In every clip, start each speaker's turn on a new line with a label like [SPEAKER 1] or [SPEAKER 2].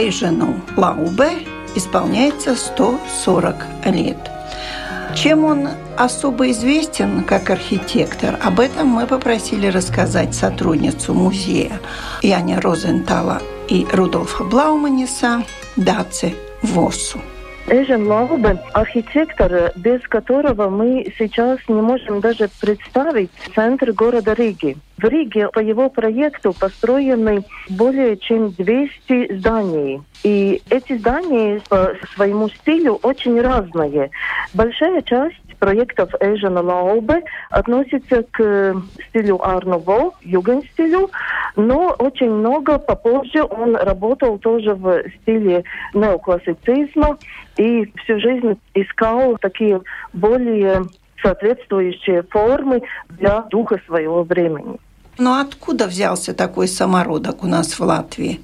[SPEAKER 1] Эйжену Лаубе исполняется 140 лет. Чем он особо известен как архитектор, об этом мы попросили рассказать сотрудницу музея Яня Розентала и Рудольфа Блауманиса Даце Восу.
[SPEAKER 2] Эжен Лаубе – архитектор, без которого мы сейчас не можем даже представить центр города Риги. В Риге по его проекту построены более чем 200 зданий. И эти здания по своему стилю очень разные. Большая часть проектов Эйжена Лаубе относится к стилю Арнуво, юген-стилю, но очень много попозже он работал тоже в стиле неоклассицизма и всю жизнь искал такие более соответствующие формы для духа своего времени.
[SPEAKER 1] Но откуда взялся такой самородок у нас в Латвии?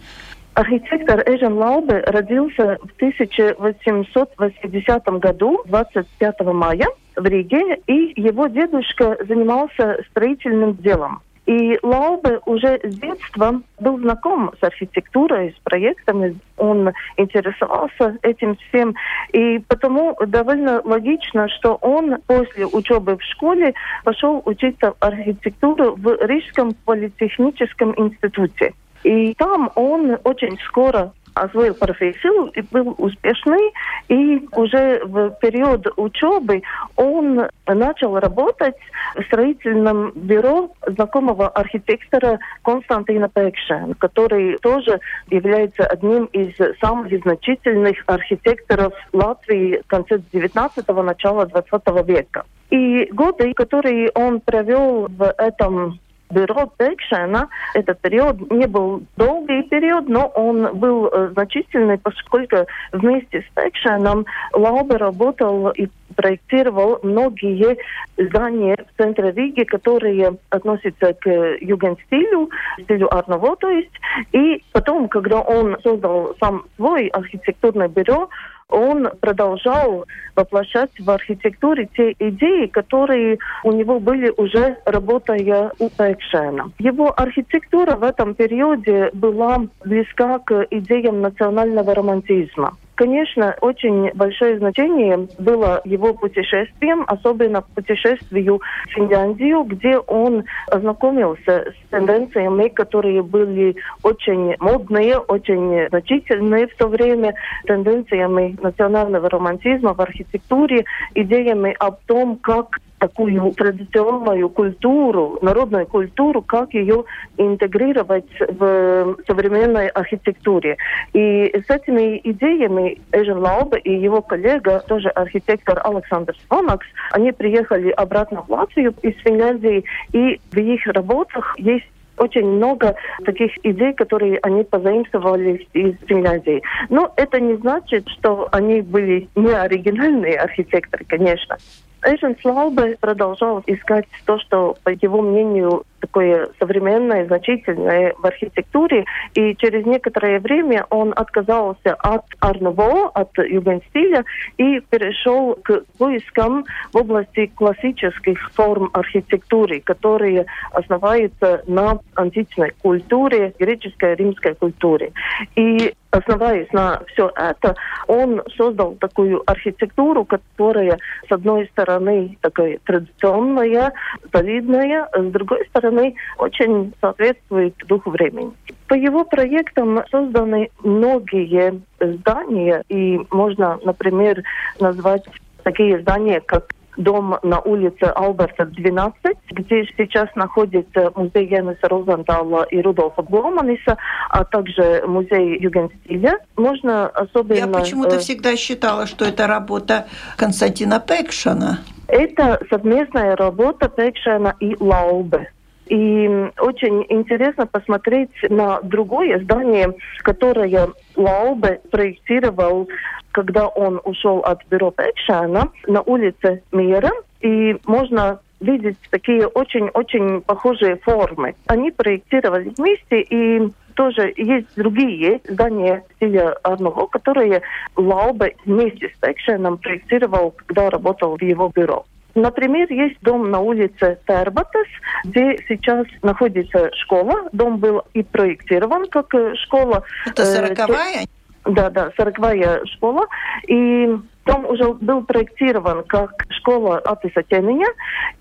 [SPEAKER 2] Архитектор Эжен Лаубе родился в 1880 году, 25 мая, в Риге, и его дедушка занимался строительным делом. И Лаубе уже с детства был знаком с архитектурой, с проектами, он интересовался этим всем. И потому довольно логично, что он после учебы в школе пошел учиться архитектуру в Рижском политехническом институте. И там он очень скоро освоил профессию и был успешный. И уже в период учебы он начал работать в строительном бюро знакомого архитектора Константина Пекшена, который тоже является одним из самых значительных архитекторов Латвии конца 19-го, начала 20 века. И годы, которые он провел в этом бюро Пекшена. Этот период не был долгий период, но он был э, значительный, поскольку вместе с Пекшеном Лаубе работал и проектировал многие здания в центре Риги, которые относятся к юген-стилю, стилю Арново, то есть. И потом, когда он создал сам свой архитектурное бюро, он продолжал воплощать в архитектуре те идеи, которые у него были уже работая у Пекшена. Его архитектура в этом периоде была близка к идеям национального романтизма. Конечно, очень большое значение было его путешествием, особенно путешествию в Финляндию, где он ознакомился с тенденциями, которые были очень модные, очень значительные в то время, тенденциями национального романтизма в архитектуре, идеями о том, как такую традиционную культуру, народную культуру, как ее интегрировать в современной архитектуре. И с этими идеями Эжен Лаубе и его коллега, тоже архитектор Александр Свонакс, они приехали обратно в Латвию из Финляндии, и в их работах есть очень много таких идей, которые они позаимствовали из Финляндии. Но это не значит, что они были не оригинальные архитекторы, конечно. Эйжен Слаубе продолжал искать то, что, по его мнению, такое современное, значительное в архитектуре, и через некоторое время он отказался от Арнуво, от югенстиля, и перешел к поискам в области классических форм архитектуры, которые основаются на античной культуре, греческой, римской культуре. И основаясь на все это, он создал такую архитектуру, которая, с одной стороны, такая традиционная, солидная, с другой стороны, очень соответствует духу времени. По его проектам созданы многие здания, и можно, например, назвать такие здания, как дом на улице Алберта, 12, где сейчас находится музей Янеса Розентала и Рудолфа Бломаниса, а также музей Югенстиля. Можно особенно... Я
[SPEAKER 1] почему-то э, всегда считала, что это работа Константина Пекшина.
[SPEAKER 2] Это совместная работа Пекшена и Лаубе. И очень интересно посмотреть на другое здание, которое Лаубе проектировал, когда он ушел от бюро Пекшена на улице Мира. И можно видеть такие очень-очень похожие формы. Они проектировали вместе, и тоже есть другие здания в стиле Арнуво, которые Лаубе вместе с Пекшеном проектировал, когда работал в его бюро. Например, есть дом на улице Тербатес, где сейчас находится школа. Дом был и проектирован как э, школа.
[SPEAKER 1] Это э, сороковая?
[SPEAKER 2] Да, да, сороковая школа. И Дом уже был проектирован как школа Атиса Тениня,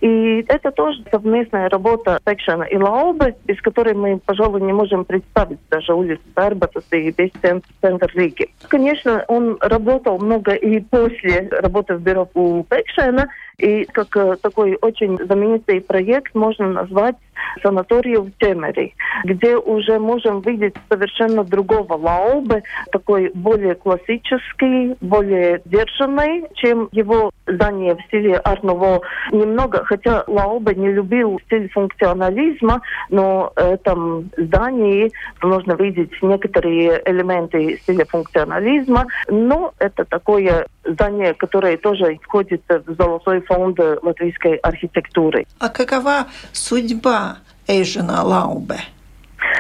[SPEAKER 2] и это тоже совместная работа Пекшена и Лаубы, без которой мы, пожалуй, не можем представить даже улицу Арбатуса и весь центр Риги. Конечно, он работал много и после работы в бюро у Пекшена, и как э, такой очень знаменитый проект можно назвать санаторию в Темере, где уже можем видеть совершенно другого Лаубы, такой более классический, более держанный, чем его здание в стиле Арново немного, хотя Лаубе не любил стиль функционализма, но в этом здании можно видеть некоторые элементы стиля функционализма, но это такое здание, которое тоже входит в золотой фонд латвийской архитектуры.
[SPEAKER 1] А какова судьба Эйжена Лаубе?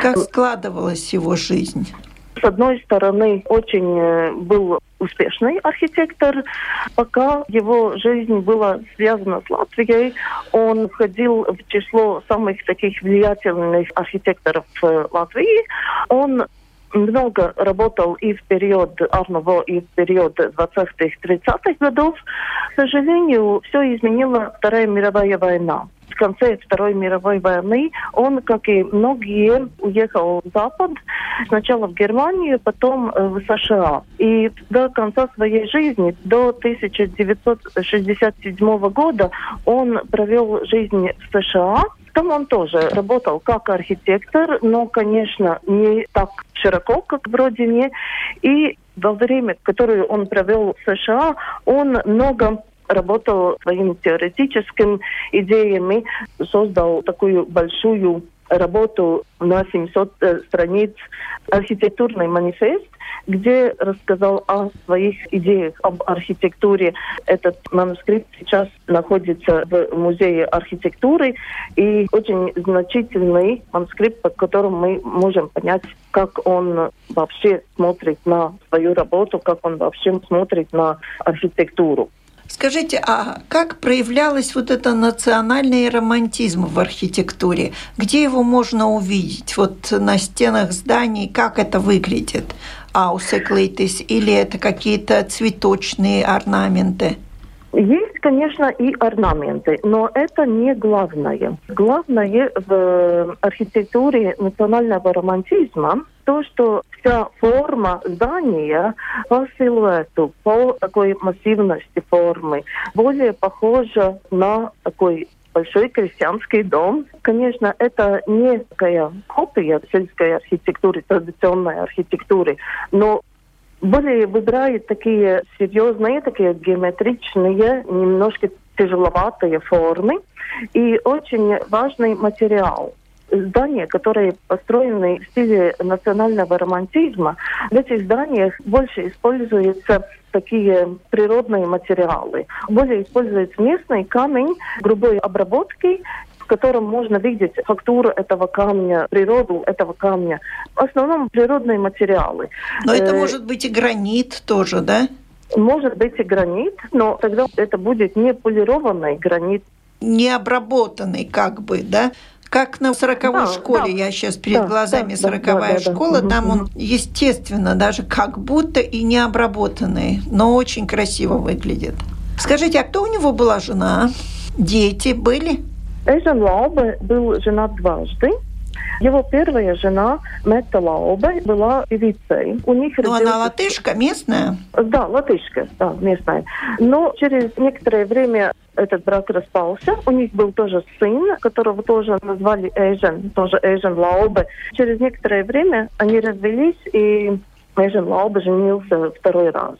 [SPEAKER 1] Как складывалась его жизнь?
[SPEAKER 2] С одной стороны, очень э, был успешный архитектор, пока его жизнь была связана с Латвией. Он входил в число самых таких влиятельных архитекторов э, Латвии. Он много работал и в период Арново, и в период 20-30-х годов. К сожалению, все изменила Вторая мировая война в конце Второй мировой войны он, как и многие, уехал в Запад, сначала в Германию, потом э, в США. И до конца своей жизни, до 1967 года, он провел жизнь в США. Там он тоже работал как архитектор, но, конечно, не так широко, как в родине. И во время, которое он провел в США, он много работал своими теоретическими идеями, создал такую большую работу на 700 э, страниц архитектурный манифест, где рассказал о своих идеях об архитектуре. Этот манускрипт сейчас находится в музее архитектуры и очень значительный манускрипт, по которому мы можем понять, как он вообще смотрит на свою работу, как он вообще смотрит на архитектуру.
[SPEAKER 1] Скажите, а как проявлялась вот это национальный романтизм в архитектуре? Где его можно увидеть? Вот на стенах зданий, как это выглядит? Аусеклитис или это какие-то цветочные орнаменты?
[SPEAKER 2] Есть, конечно, и орнаменты, но это не главное. Главное в архитектуре национального романтизма то, что вся форма здания по силуэту, по такой массивности формы, более похожа на такой большой крестьянский дом. Конечно, это не такая копия сельской архитектуры, традиционной архитектуры, но более выбирают такие серьезные, такие геометричные, немножко тяжеловатые формы и очень важный материал здания, которые построены в стиле национального романтизма, в этих зданиях больше используются такие природные материалы. Более используется местный камень грубой обработки в котором можно видеть фактуру этого камня, природу этого камня. В основном природные материалы.
[SPEAKER 1] Но это э, может быть и гранит тоже, да?
[SPEAKER 2] Может быть и гранит, но тогда это будет не полированный гранит.
[SPEAKER 1] Не обработанный как бы, да? Как на сороковой да, школе, да, я сейчас перед да, глазами сороковая да, да, школа, да, там он, естественно, даже как будто и не обработанный, но очень красиво выглядит. Скажите, а кто у него была жена? Дети были?
[SPEAKER 2] Эжен Лаубе был женат дважды. Его первая жена, Мета Лаубе, была певицей.
[SPEAKER 1] У них ну, родился... она латышка, местная?
[SPEAKER 2] Да, латышка, да, местная. Но через некоторое время этот брак распался. У них был тоже сын, которого тоже назвали Эйжен, тоже Эйжен Лаубе. Через некоторое время они развелись, и Эйжен Лаубе женился второй раз.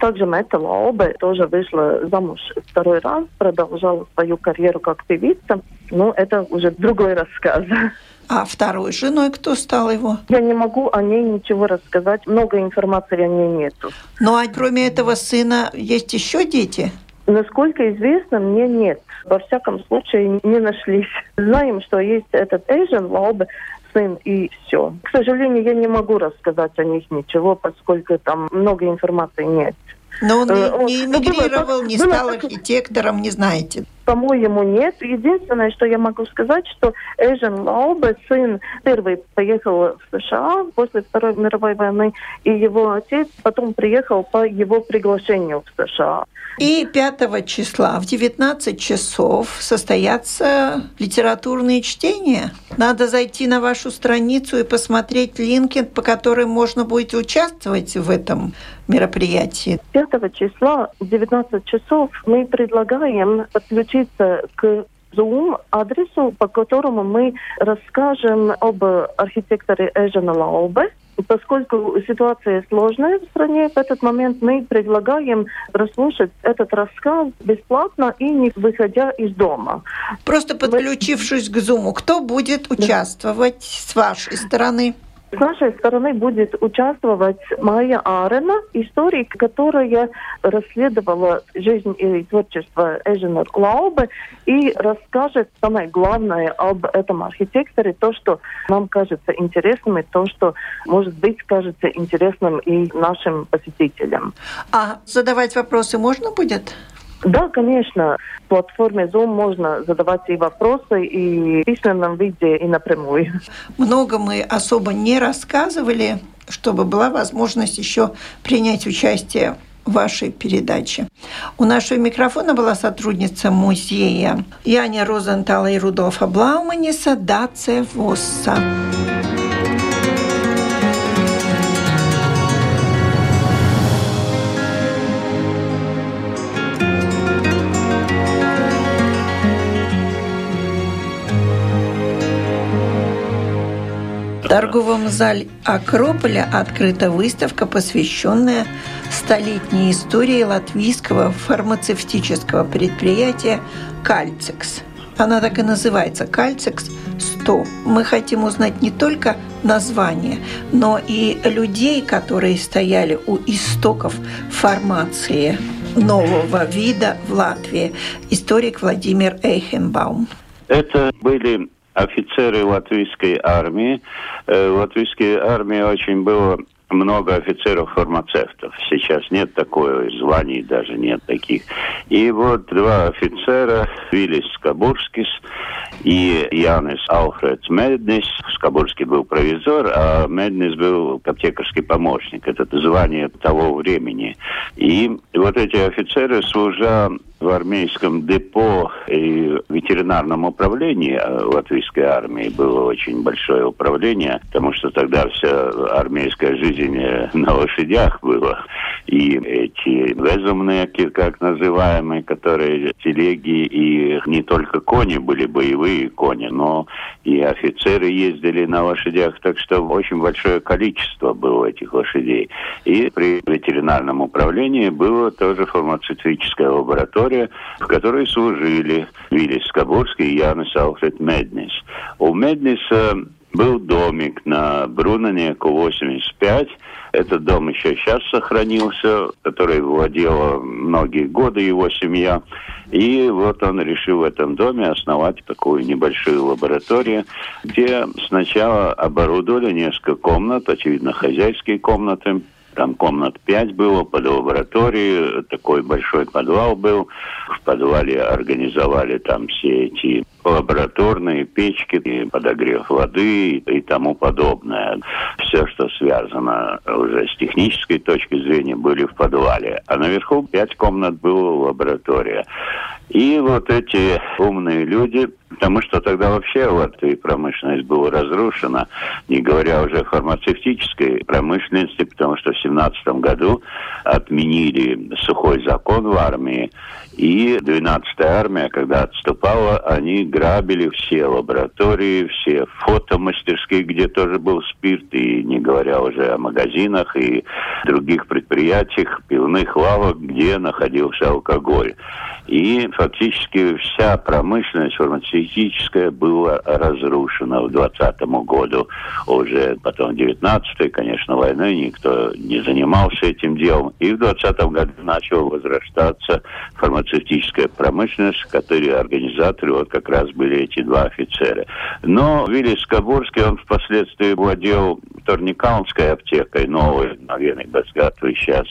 [SPEAKER 2] Также Мета Лаубе тоже вышла замуж второй раз, продолжала свою карьеру как певица. Но это уже другой рассказ.
[SPEAKER 1] А второй женой кто стал его?
[SPEAKER 2] Я не могу о ней ничего рассказать. Много информации о ней нету.
[SPEAKER 1] Ну а кроме этого сына есть еще дети?
[SPEAKER 2] Насколько известно, мне нет. Во всяком случае, не нашлись. Знаем, что есть этот Эйжен Лаубе, сын и все. К сожалению, я не могу рассказать о них ничего, поскольку там много информации нет.
[SPEAKER 1] Но он не, не эмигрировал, не стал архитектором, не знаете?
[SPEAKER 2] По-моему, нет. Единственное, что я могу сказать, что Эжен Лаубе, сын, первый поехал в США после Второй мировой войны, и его отец потом приехал по его приглашению в США.
[SPEAKER 1] И 5 числа в 19 часов состоятся литературные чтения. Надо зайти на вашу страницу и посмотреть линки, по которым можно будет участвовать в этом мероприятии.
[SPEAKER 2] 5 числа в 19 часов мы предлагаем подключиться к Zoom адресу, по которому мы расскажем об архитекторе Эжена Лаубе, Поскольку ситуация сложная в стране, в этот момент мы предлагаем прослушать этот рассказ бесплатно и не выходя из дома.
[SPEAKER 1] Просто подключившись к Zoom, кто будет участвовать с вашей стороны?
[SPEAKER 2] С нашей стороны будет участвовать Майя Арена, историк, которая расследовала жизнь и творчество Эжена Лаубе и расскажет самое главное об этом архитекторе, то, что нам кажется интересным, и то, что, может быть, кажется интересным и нашим посетителям.
[SPEAKER 1] А задавать вопросы можно будет?
[SPEAKER 2] Да, конечно. В платформе Zoom можно задавать и вопросы, и в письменном виде, и напрямую.
[SPEAKER 1] Много мы особо не рассказывали, чтобы была возможность еще принять участие в вашей передаче. У нашего микрофона была сотрудница музея Яня Розентала и Рудольфа Блауманиса Дация Восса. Торговом зале Акрополя открыта выставка, посвященная столетней истории латвийского фармацевтического предприятия «Кальцикс». Она так и называется «Кальцикс 100». Мы хотим узнать не только название, но и людей, которые стояли у истоков фармации нового вида в Латвии. Историк Владимир Эйхенбаум.
[SPEAKER 3] Это были офицеры латвийской армии. Э, в латвийской армии очень было много офицеров-фармацевтов. Сейчас нет такой званий, даже нет таких. И вот два офицера, Виллис Скобурскис и Янис Алфредс Меднис. Скобурский был провизор, а Меднис был аптекарский помощник. Это звание того времени. И вот эти офицеры, служа в армейском депо и ветеринарном управлении латвийской армии было очень большое управление, потому что тогда вся армейская жизнь на лошадях была. И эти везумные, как называемые, которые телеги и не только кони были, боевые кони, но и офицеры ездили на лошадях, так что очень большое количество было этих лошадей. И при ветеринарном управлении было тоже фармацевтическая лаборатория, лаборатория, в которой служили Виллис Скоборский и Янис Алфред Меднис. У Медниса был домик на Брунанеку 85. Этот дом еще сейчас сохранился, который владела многие годы его семья. И вот он решил в этом доме основать такую небольшую лабораторию, где сначала оборудовали несколько комнат, очевидно, хозяйские комнаты, там комнат пять было под лабораторией, такой большой подвал был. В подвале организовали там все эти лабораторные печки, и подогрев воды и тому подобное. Все, что связано уже с технической точки зрения, были в подвале. А наверху пять комнат было лаборатория. И вот эти умные люди, потому что тогда вообще вот и промышленность была разрушена, не говоря уже о фармацевтической промышленности, потому что в 17 году отменили сухой закон в армии, и 12-я армия, когда отступала, они грабили все лаборатории, все фотомастерские, где тоже был спирт, и не говоря уже о магазинах и других предприятиях, пивных лавок, где находился алкоголь. И фактически вся промышленность фармацевтическая была разрушена в 2020 году. Уже потом в 19 конечно, войной никто не занимался этим делом. И в 2020 году начала возрастаться фармацевтическая промышленность, которые организаторы вот как раз были эти два офицера. Но Вилли Скобурский, он впоследствии владел Торникаунской аптекой, новой, наверное, Бацгатовой сейчас.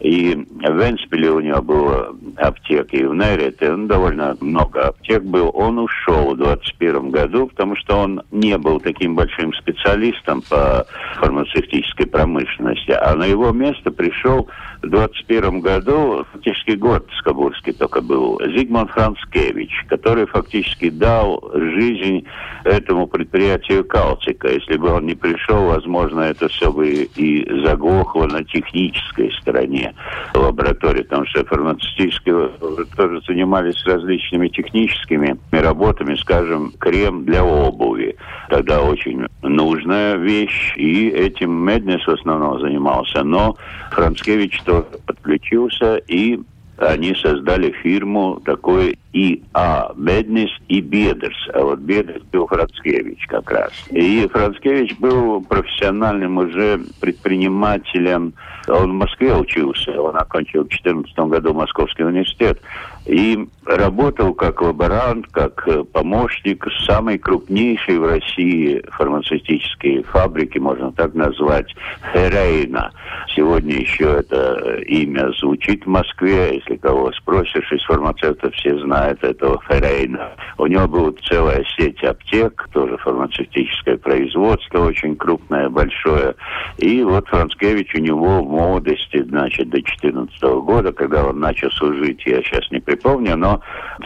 [SPEAKER 3] И в Венспиле у него была аптека, и в Нерите он довольно много аптек был. Он ушел в 21 году, потому что он не был таким большим специалистом по фармацевтической промышленности, а на его место пришел 21 году, фактически год Скобурский только был, Зигмунд Францкевич, который фактически дал жизнь этому предприятию Калтика. Если бы он не пришел, возможно, это все бы и заглохло на технической стороне лаборатории, потому что фармацевтические тоже занимались различными техническими работами, скажем, крем для обуви. Тогда очень нужная вещь, и этим Меднес в основном занимался. Но Францкевич тоже подключился, и они создали фирму такой ИА Меднис и Бедерс. А вот Бедерс был Францкевич как раз. И Францкевич был профессиональным уже предпринимателем. Он в Москве учился. Он окончил в 2014 году Московский университет. И работал как лаборант, как помощник самой крупнейшей в России фармацевтической фабрики, можно так назвать, Ферейна. Сегодня еще это имя звучит в Москве. Если кого спросишь из фармацевтов, все знают этого Ферейна. У него была целая сеть аптек, тоже фармацевтическое производство, очень крупное, большое. И вот Францкевич у него в молодости, значит, до 14 года, когда он начал служить, я сейчас не припомню, но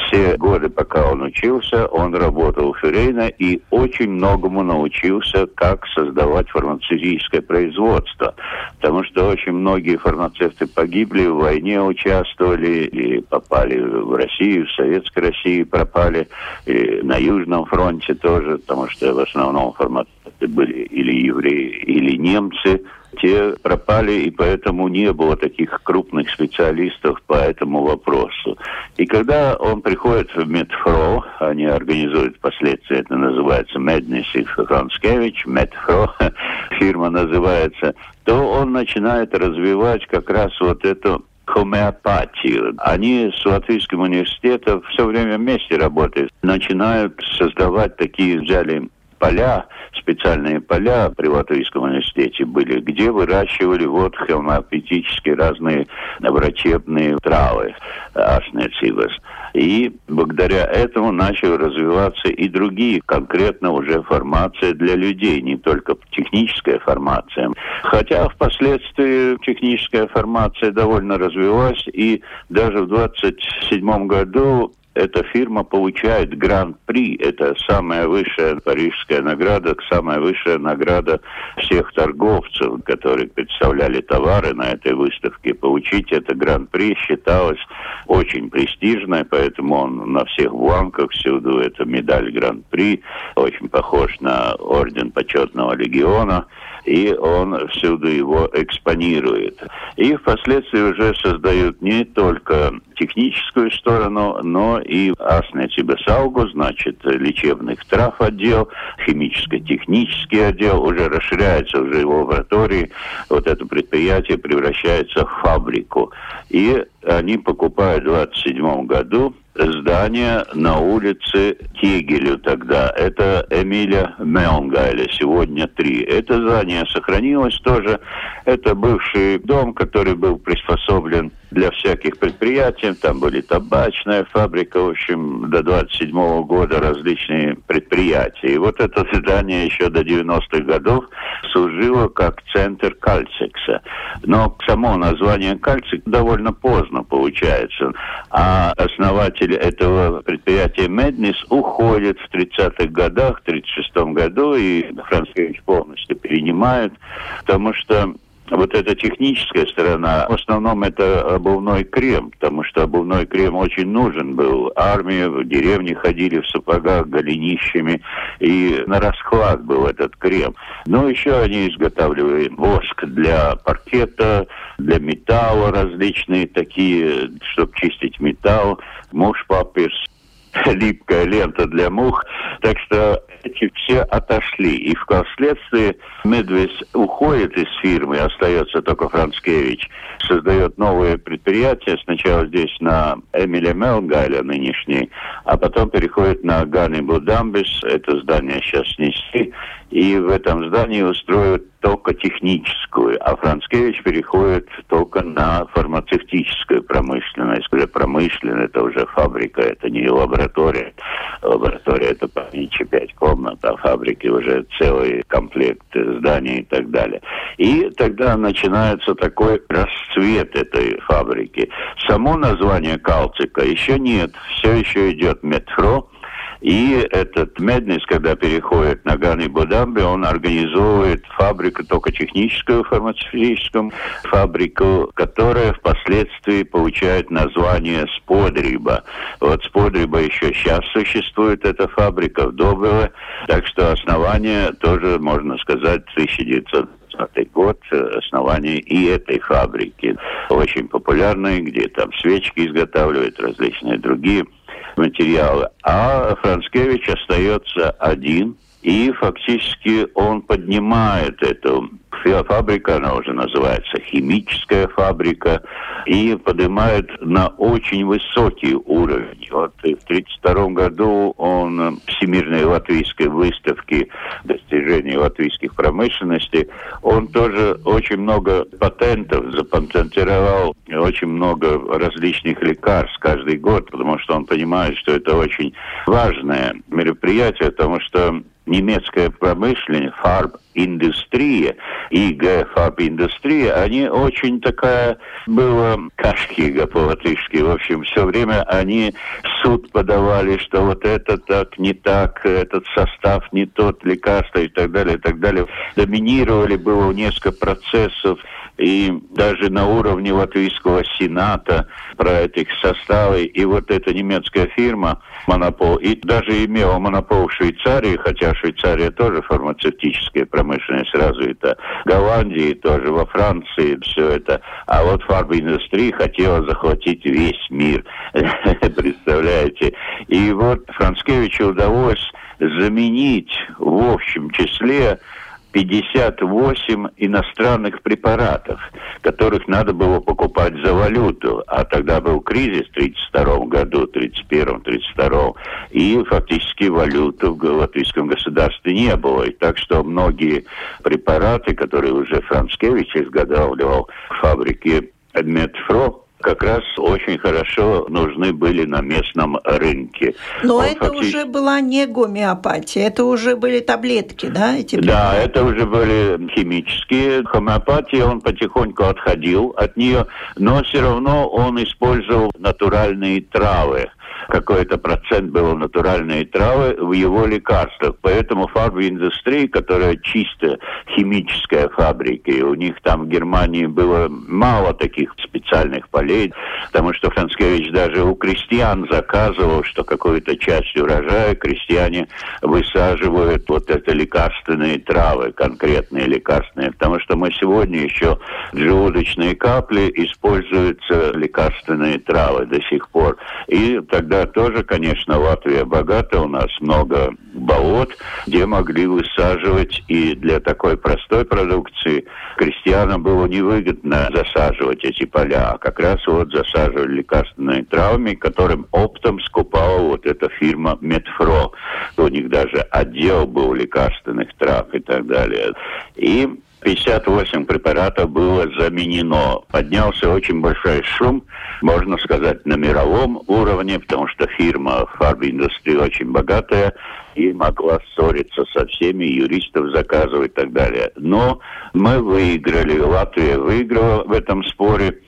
[SPEAKER 3] все годы, пока он учился, он работал в Ферейна и очень многому научился, как создавать фармацевтическое производство. Потому что очень многие фармацевты погибли, в войне участвовали и попали в Россию, в Советской России пропали, и на Южном фронте тоже, потому что в основном фармацевты были или евреи, или немцы – те пропали, и поэтому не было таких крупных специалистов по этому вопросу. И когда он приходит в Медфро, они организуют впоследствии, это называется Меднис и Францкевич, Медфро фирма называется, то он начинает развивать как раз вот эту хомеопатию. Они с Латвийским университетом все время вместе работают. Начинают создавать такие, взяли поля, специальные поля при Латвийском университете были, где выращивали вот хомеопатические разные врачебные травы, ашнецивас. И благодаря этому начали развиваться и другие, конкретно уже формация для людей, не только техническая формация. Хотя впоследствии техническая формация довольно развилась, и даже в 27 году эта фирма получает гран-при. Это самая высшая парижская награда, самая высшая награда всех торговцев, которые представляли товары на этой выставке. Получить это гран-при считалось очень престижной, поэтому он на всех бланках всюду это медаль гран-при, очень похож на орден почетного легиона и он всюду его экспонирует. И впоследствии уже создают не только техническую сторону, но и Аснецибесаугу, значит, лечебных трав отдел, химическо-технический отдел, уже расширяется уже в лаборатории, вот это предприятие превращается в фабрику. И они покупают в 27 году здание на улице Тегелю тогда. Это Эмиля Мелнгайля, сегодня три. Это здание сохранилось тоже. Это бывший дом, который был приспособлен для всяких предприятий. Там были табачная фабрика, в общем, до 27 -го года различные предприятия. И вот это здание еще до 90-х годов служило как центр Кальцикса. Но само название Кальцик довольно поздно получается. А основатель этого предприятия Меднис уходит в 30-х годах, в 36 году, и Францкевич полностью перенимает, потому что вот эта техническая сторона, в основном это обувной крем, потому что обувной крем очень нужен был. Армия в деревне ходили в сапогах, голенищами, и на расхват был этот крем. Но еще они изготавливали воск для паркета, для металла различные такие, чтобы чистить металл, муж папирс, липкая лента для мух. Так что эти все отошли. И впоследствии Медвес уходит из фирмы, остается только Францкевич, создает новые предприятия, сначала здесь на Эмиле Мелгайле нынешний, а потом переходит на Гани Будамбис, это здание сейчас снесли, и в этом здании устроят только техническую, а Францкевич переходит только на фармацевтическую промышленность. Уже промышленная, это уже фабрика, это не лаборатория. Лаборатория это по пять комнат, а фабрики уже целый комплект зданий и так далее. И тогда начинается такой расцвет этой фабрики. Само название Калцика еще нет, все еще идет метро, и этот Меднис, когда переходит на Гани Будамбе, он организовывает фабрику, только техническую, фармацевтическую фабрику, которая впоследствии получает название Сподриба. Вот Сподриба еще сейчас существует, эта фабрика в Доброве, так что основание тоже, можно сказать, 1900 год основание и этой фабрики, очень популярной, где там свечки изготавливают, различные другие материалы. А Францкевич остается один, и фактически он поднимает эту фабрика, она уже называется химическая фабрика, и поднимает на очень высокий уровень. Вот в 1932 году он Всемирной латвийской выставки достижений латвийских промышленностей, он тоже очень много патентов запатентировал, очень много различных лекарств каждый год, потому что он понимает, что это очень важное мероприятие, потому что немецкая промышленность, фарб-индустрия и фарб-индустрия, они очень такая была кашкига по-латышски. В общем, все время они суд подавали, что вот это так, не так, этот состав не тот, лекарство и так далее, и так далее. Доминировали было несколько процессов и даже на уровне Латвийского Сената про этих составы. И вот эта немецкая фирма монопол, и даже имела монопол в Швейцарии, хотя Швейцария тоже фармацевтическая промышленность развита, Голландии тоже, во Франции все это. А вот фарминдустрия хотела захватить весь мир, представляете. И вот Францкевичу удалось заменить в общем числе 58 иностранных препаратов, которых надо было покупать за валюту. А тогда был кризис в 1932 году, 1931-1932, и фактически валюты в латвийском государстве не было. И так что многие препараты, которые уже Францкевич изготавливал в фабрике Медфро, как раз очень хорошо нужны были на местном рынке.
[SPEAKER 1] Но Он это фактически... уже была не гомеопатия, это уже были таблетки, да?
[SPEAKER 3] Эти да, это уже были химические. Гомеопатия, он потихоньку отходил от нее, но все равно он использовал натуральные травы какой-то процент было натуральные травы в его лекарствах. Поэтому фарбиндустрия, которая чисто химическая фабрика, у них там в Германии было мало таких специальных полей, потому что Францкевич даже у крестьян заказывал, что какую-то часть урожая крестьяне высаживают вот это лекарственные травы, конкретные лекарственные, потому что мы сегодня еще желудочные капли используются лекарственные травы до сих пор. И тогда тоже, конечно, Латвия богата, у нас много болот, где могли высаживать и для такой простой продукции крестьянам было невыгодно засаживать эти поля, а как раз вот засаживали лекарственные травмы, которым оптом скупала вот эта фирма Медфро. У них даже отдел был лекарственных трав и так далее. И 58 препаратов было заменено. Поднялся очень большой шум, можно сказать, на мировом уровне, потому что фирма фарбиндустрии очень богатая и могла ссориться со всеми, юристов заказывать и так далее. Но мы выиграли, Латвия выиграла в этом споре,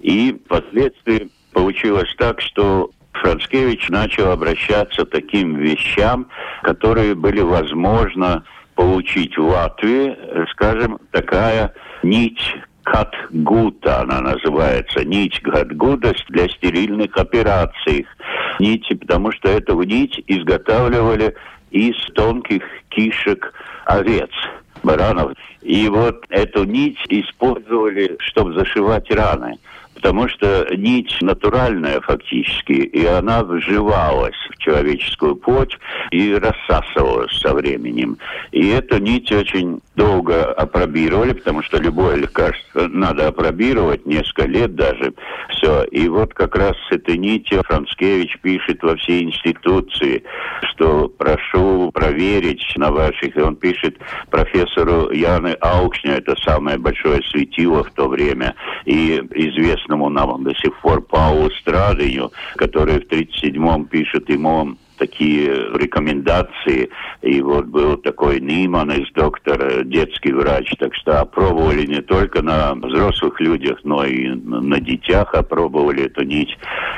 [SPEAKER 3] и впоследствии получилось так, что Францкевич начал обращаться к таким вещам, которые были возможно получить в Латвии, скажем, такая нить Катгута она называется, нить Катгуда для стерильных операций. Нити, потому что эту нить изготавливали из тонких кишек овец баранов. И вот эту нить использовали, чтобы зашивать раны потому что нить натуральная фактически, и она вживалась в человеческую плоть и рассасывалась со временем. И эту нить очень долго опробировали, потому что любое лекарство надо опробировать, несколько лет даже, все. И вот как раз с этой нитью Францкевич пишет во все институции, что прошу проверить на ваших, и он пишет профессору Яны Аукшню, это самое большое светило в то время, и известно известному нам до сих пор Паулу Страдыню, который в 1937-м пишет ему такие рекомендации. И вот был такой Ниман из доктора, детский врач. Так что опробовали не только на взрослых людях, но и на детях опробовали эту нить.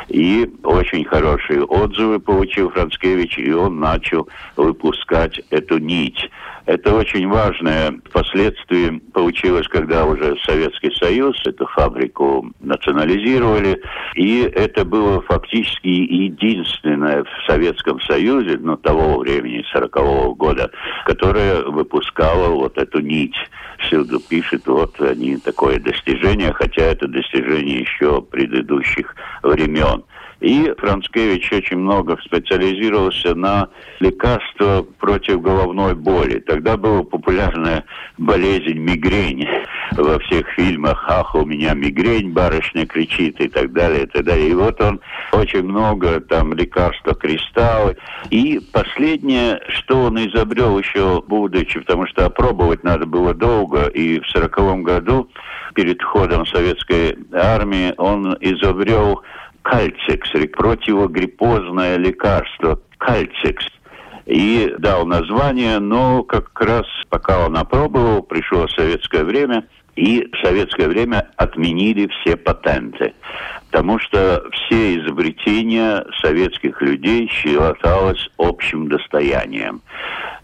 [SPEAKER 3] И очень хорошие отзывы получил Францкевич, и он начал выпускать эту нить. Это очень важное впоследствии получилось, когда уже Советский Союз эту фабрику национализировали, и это было фактически единственное в Советском Союзе, ну, того времени, 40-го года, которое выпускало вот эту нить. Всюду пишет, вот они такое достижение, хотя это достижение еще предыдущих времен. И Францкевич очень много специализировался на лекарства против головной боли. Тогда была популярная болезнь мигрень во всех фильмах. Ах, у меня мигрень, барышня кричит и так далее, и так далее. И вот он очень много там лекарства кристаллы. И последнее, что он изобрел еще будучи, потому что опробовать надо было долго, и в сороковом году перед входом советской армии он изобрел кальцикс, противогриппозное лекарство кальцикс. И дал название, но как раз пока он опробовал, пришло советское время, и в советское время отменили все патенты. Потому что все изобретения советских людей считалось общим достоянием.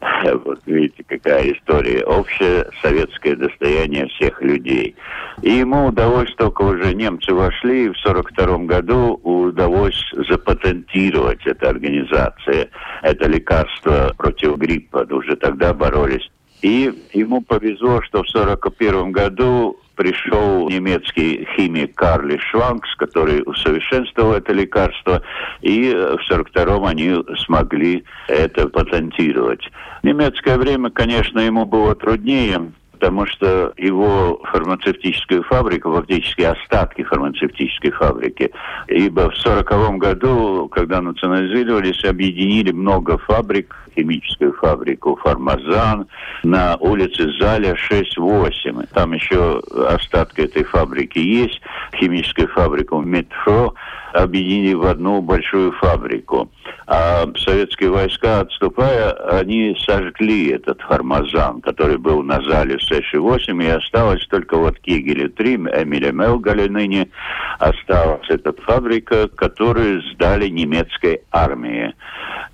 [SPEAKER 3] Вот видите, какая история. Общее советское достояние всех людей. И ему удалось, только уже немцы вошли, в 1942 году удалось запатентировать эта организация, это лекарство против гриппа. Уже тогда боролись и ему повезло, что в 1941 году пришел немецкий химик Карли Шванкс, который усовершенствовал это лекарство, и в 1942 они смогли это патентировать. Немецкое время, конечно, ему было труднее, потому что его фармацевтическая фабрика, фактически остатки фармацевтической фабрики, ибо в 1940 году, когда национализировались, объединили много фабрик, химическую фабрику «Фармазан» на улице Заля 6-8. Там еще остатки этой фабрики есть, химическую фабрику «Метро», объединили в одну большую фабрику. А советские войска, отступая, они сожгли этот фармазан, который был на зале 6,8, и осталось только вот Кигеле 3, Эмиля Мелгале ныне осталась эта фабрика, которую сдали немецкой армии.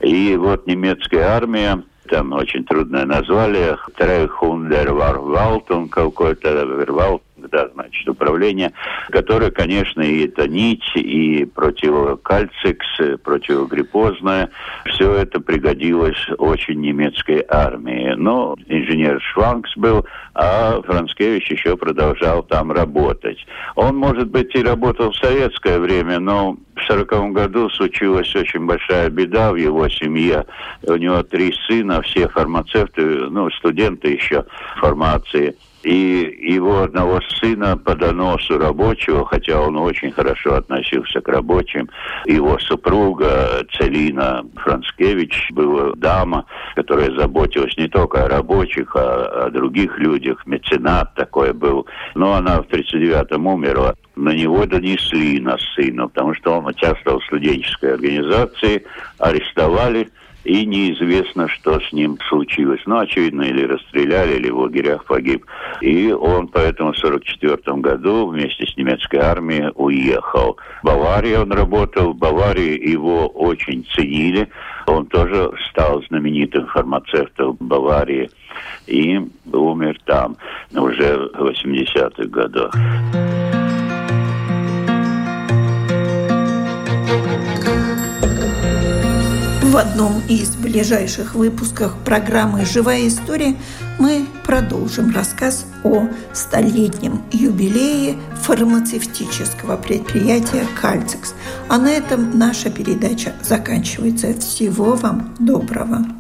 [SPEAKER 3] И вот немецкая армия там очень трудное название, Трехундер Варвалт, он какой-то Вервалт, тогда, значит, управление, которое, конечно, и это нить, и противокальцикс, противогриппозное, все это пригодилось очень немецкой армии. Но инженер Шванкс был, а Францкевич еще продолжал там работать. Он, может быть, и работал в советское время, но в сороковом году случилась очень большая беда в его семье. У него три сына, все фармацевты, ну, студенты еще формации – и его одного сына по доносу рабочего, хотя он очень хорошо относился к рабочим, его супруга Целина Францкевич была дама, которая заботилась не только о рабочих, а о других людях, меценат такой был. Но она в 1939-м умерла. На него донесли на сына, потому что он участвовал в студенческой организации, арестовали, и неизвестно, что с ним случилось. Ну, очевидно, или расстреляли, или в лагерях погиб. И он поэтому в 1944 году вместе с немецкой армией уехал. В Баварии он работал, в Баварии его очень ценили. Он тоже стал знаменитым фармацевтом Баварии и умер там уже в 80-х годах.
[SPEAKER 1] В одном из ближайших выпусков программы «Живая история» мы продолжим рассказ о столетнем юбилее фармацевтического предприятия «Кальцикс». А на этом наша передача заканчивается. Всего вам доброго!